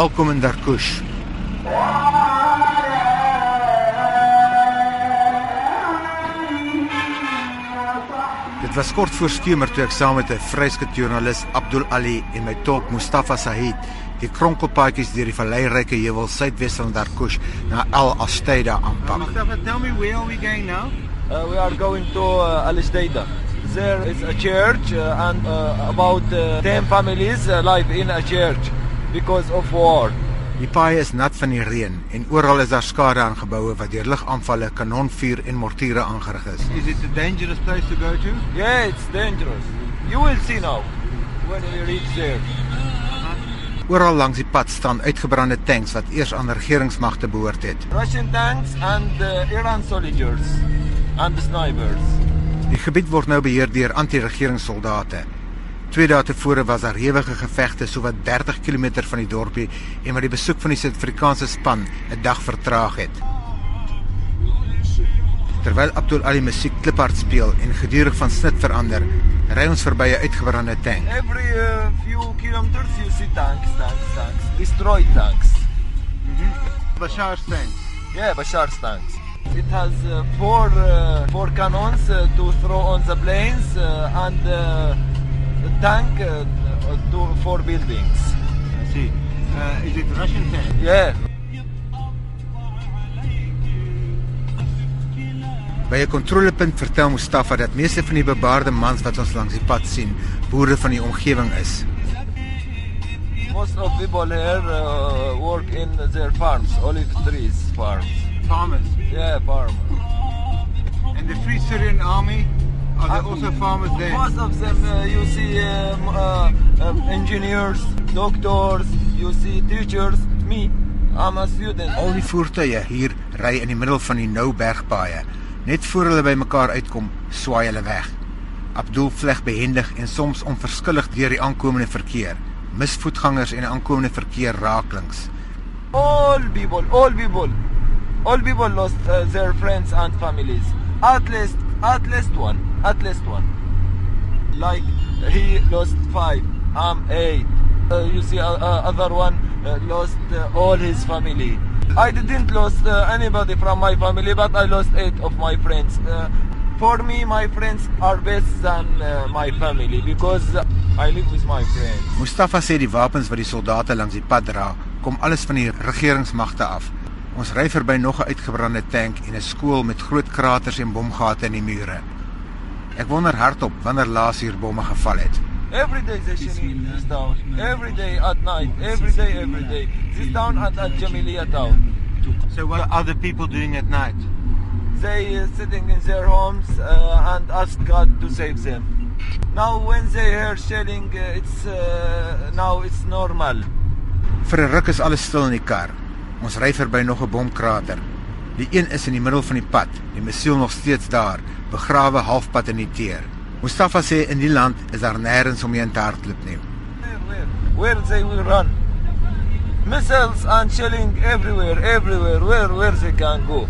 Welkom in Darkush. Dit was kort voor skemer toe ek saam met 'n vryskut joernalis Abdul Ali en my tolk Mustafa Sahid die kronkelpaadjies deur die valleiryke heuwel suidwes van Darkush na Al Asteida aanpak. Mustafa, tell me where are we going now? Uh, we are going to uh, Al Jdeida. There is a church uh, and uh, about uh, 10 families uh, live in a church because of war. Die paai is nat van die reën en oral is daar skade aan geboue wat deur ligaanvalle, kanonvuur en mortiere aangerig is. Is it a dangerous place to go to? Yeah, it's dangerous. You will see now when we reach there. Oral langs die pad staan uitgebrande tanks wat eers aan regeringsmagte behoort het. Russian tanks and uh, Iran soldiers and snipers. Die gebied word nou beheer deur anti-regeringssoldate. Twee dae tevore was daar hewige gevegte sowat 30 km van die dorpie en wat die besoek van die Suid-Afrikaanse span 'n dag vertraag het. Terwyl Abdul Ali musiek kliphard speel en gedurig van snit verander, ry ons verby 'n uitgebrande tank. Every uh, few kilometers you see tanks, tanks, tanks. Destroyed tanks. Bashar's tanks. Yeah, Bashar's tanks. It has uh, four uh, four cannons uh, to throw on the planes uh, and uh, tank uh, to four buildings. I see. Uh, is it Russian tank? Yeah. By 'n kontrolepunt vertel Mustafa dat meeste van die bebaarde mans wat ons langs die pad sien, boere van die omgewing is. Most of people here uh, work in their farms, olive trees farms. Farmers. Yeah, farm. And the Free Syrian Army, are there also farmers there? Most of them uh, you see um, uh, um, engineers, doctors, you see teachers. Me, I'm a student. Al die voertuie hier ry in die middel van die nou bergpaaie. Net voor hulle by mekaar uitkom, swaai hulle weg. Abdul vleg behendig en soms onverskillig deur die aankomende verkeer. Mis voetgangers en aankomende verkeer raaklings. All people, all people, all people lost uh, their friends and families. At least, at least one, at least one. Like he lost five, I'm eight. Uh, you see, uh, uh, other one uh, lost uh, all his family. I didn't lost anybody from my family, but I lost eight of my friends. For me, my friends are best than my family because I live with my friends. Mustafa sê die wapens wat die soldate langs die pad dra, kom alles van die regeringsmagte af. Ons ry verby nog 'n uitgebrande tank en 'n skool met groot kraters en bomgate in die mure. Ek wonder hardop wanneer laas hier bomme geval het. Every day they shelling this town. Every day at night. Every day, every day. This town at Al Jamilia town. So what are other people doing at night? They uh, sitting in their homes uh, and ask God to save them. Now when they hear shelling, uh, it's uh, now it's normal. Vir 'n ruk is alles stil in die kar. Ons ry verby nog 'n bomkrater. Die een is in die middel van die pad, die missiel nog steeds daar, begrawe halfpad in die teer. Mustafa sê in die land is daar nêrens om heen te hardloop nie. Where, they will run? Missiles and shelling everywhere, everywhere. Where, where they can go?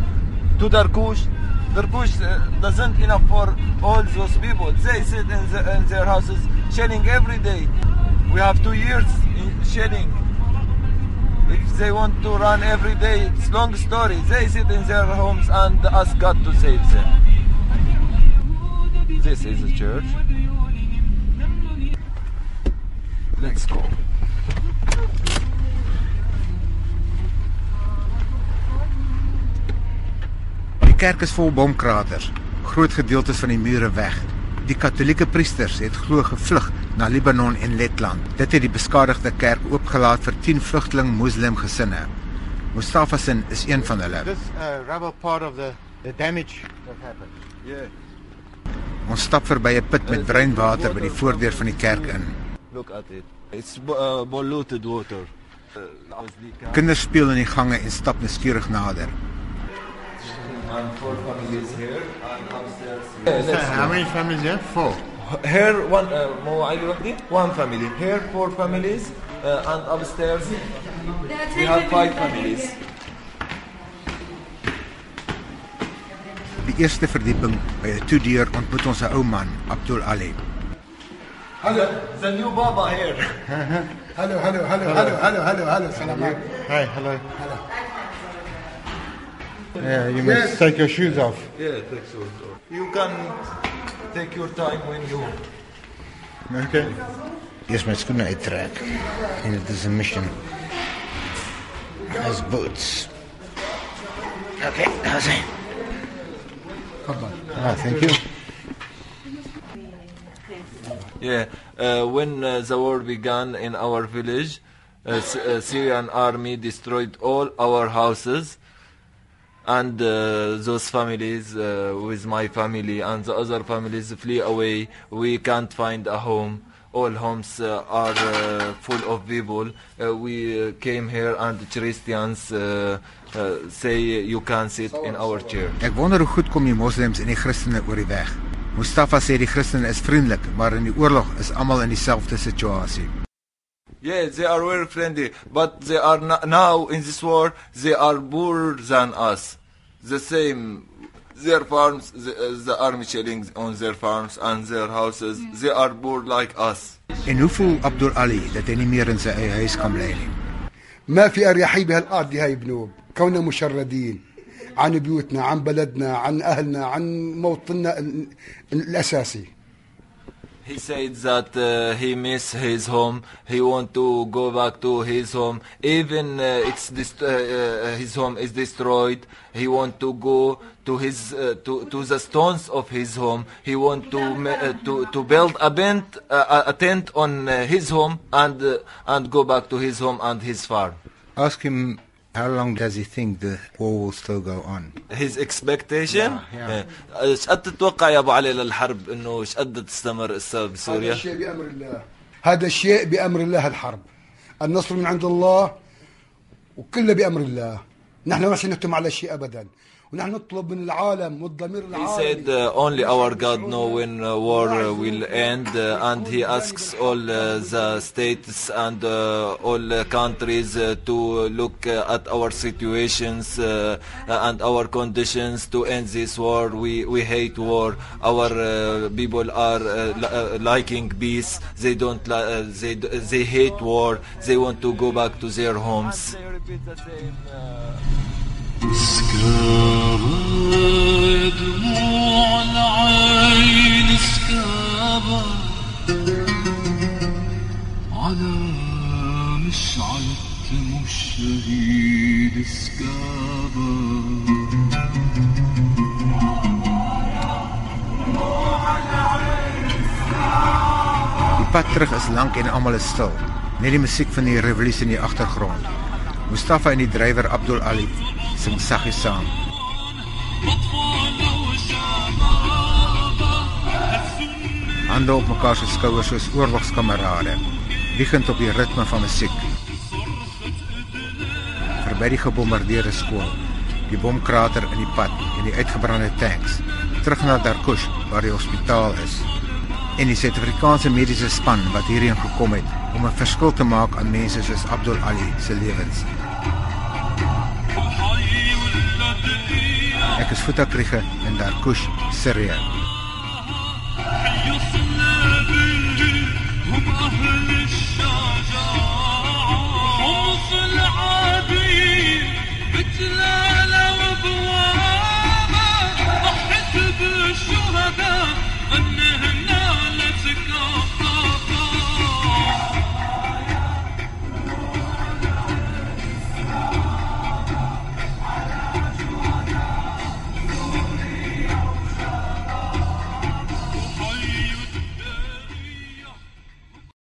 To Darkush. Darkush uh, doesn't enough for all those people. They sit in, the, in their houses shelling every day. We have two years in shelling. If they want to run every day, it's long story. They sit in their homes and ask God to save them. This is a church. Let's go. Die kerk is vol bomkraters. Groot gedeeltes van die mure weg. Die Katolieke priesters het glo gevlug na Libanon en Letland. Dit het die beskadigde kerk oopgelaat vir 10 vlugteling moslim gesinne. Mustafa sin is een van hulle. This uh, rubber part of the, the damage that happened. Yeah. Ons stap verby 'n put met bruin water by die voordeur van die kerk in. Look at it. It's uh, polluted water. Uh, Kinders speel in die gange en stap nuuskierig nader. and four families here and upstairs. Yeah, that's How many families there? Four. Here one uh, one family. Here four families uh, and upstairs we have five families. Die eerste verdieping by 'n toedeur ontmoet ons 'n ou man, Abdul Ali. Hallo, the new baba here. hallo, hallo, hallo, hallo, hallo, hallo, hallo. Salam. Hi, hallo. Hallo. Yeah, you must Yes. take your shoes off. Yeah, take so. You can take your time when you. Okay. Eers my skoene uittrek. En dit is 'n mission. As boots. Okay, daar's hy. تفضل. Ah, thank you. Yeah, uh, when uh, the war began in our village, uh, S- uh, Syrian army destroyed all our houses, and uh, those families, uh, with my family and the other families, flee away. We can't find a home. All homes uh, are uh, full of people. Uh, we uh, came here, and Christians uh, uh, say you can sit in our chair. Ek wonder hoe goed kom die moslems en die Christene oor die weg. Mustafa sê die Christene is vriendelik, maar in die oorlog is almal in dieselfde situasie. Yeah, they are very friendly, but they are no- now in this war. They are poorer than us. The same, their farms, the, uh, the army shelling on their farms and their houses. They are poor like us. En hoe voel Abdul Ali dat hy nie meer in huis kan bly nie? ما في اريحيه بهالارض هاي بنوب كوننا مشردين عن بيوتنا عن بلدنا عن اهلنا عن موطننا ال- الاساسي He said that uh, he miss his home. He want to go back to his home. Even uh, it's dist- uh, uh, his home is destroyed. He want to go to his uh, to to the stones of his home. He want to uh, to to build a tent a tent on his home and and go back to his home and his farm. Ask him how long does he think the war will still go on? His expectation Yeah, yeah. إيش قد تتوقع يا أبو علي للحرب إنه إيش قد تستمر هسه هذا بسوريا؟ الشيء بأمر الله هذا الشيء بأمر الله الحرب النصر من عند الله وكله بأمر الله نحن ما نهتم على شيء ابدا He said, uh, only our God knows when uh, war uh, will end, uh, and he asks all uh, the states and uh, all countries to look at our situations and our conditions to end this war. We, we hate war. Our people are liking peace. They don't they, they hate war. They want to go back to their homes. سكابة دموع العين سكابة على مشعل دم الشهيد سكابة Die pad terug is lank en almal is stil. Net die musiek van die revolusie in die agtergrond. Mustafa en die drywer Abdul Ali sing saggies saam. Hande op mekaar se skouers soos oorlogskamerade, wiegend op die ritme van musiek. Verby die gebombardeerde skool, die bomkrater in die pad en die uitgebrande tanks, terug na Darkush waar die hospitaal is en die Suid-Afrikaanse mediese span wat hierheen gekom het om 'n verskil te maak aan mense soos Abdul Ali se lewens. Ek is Futa Krige in Darkush, Sirië.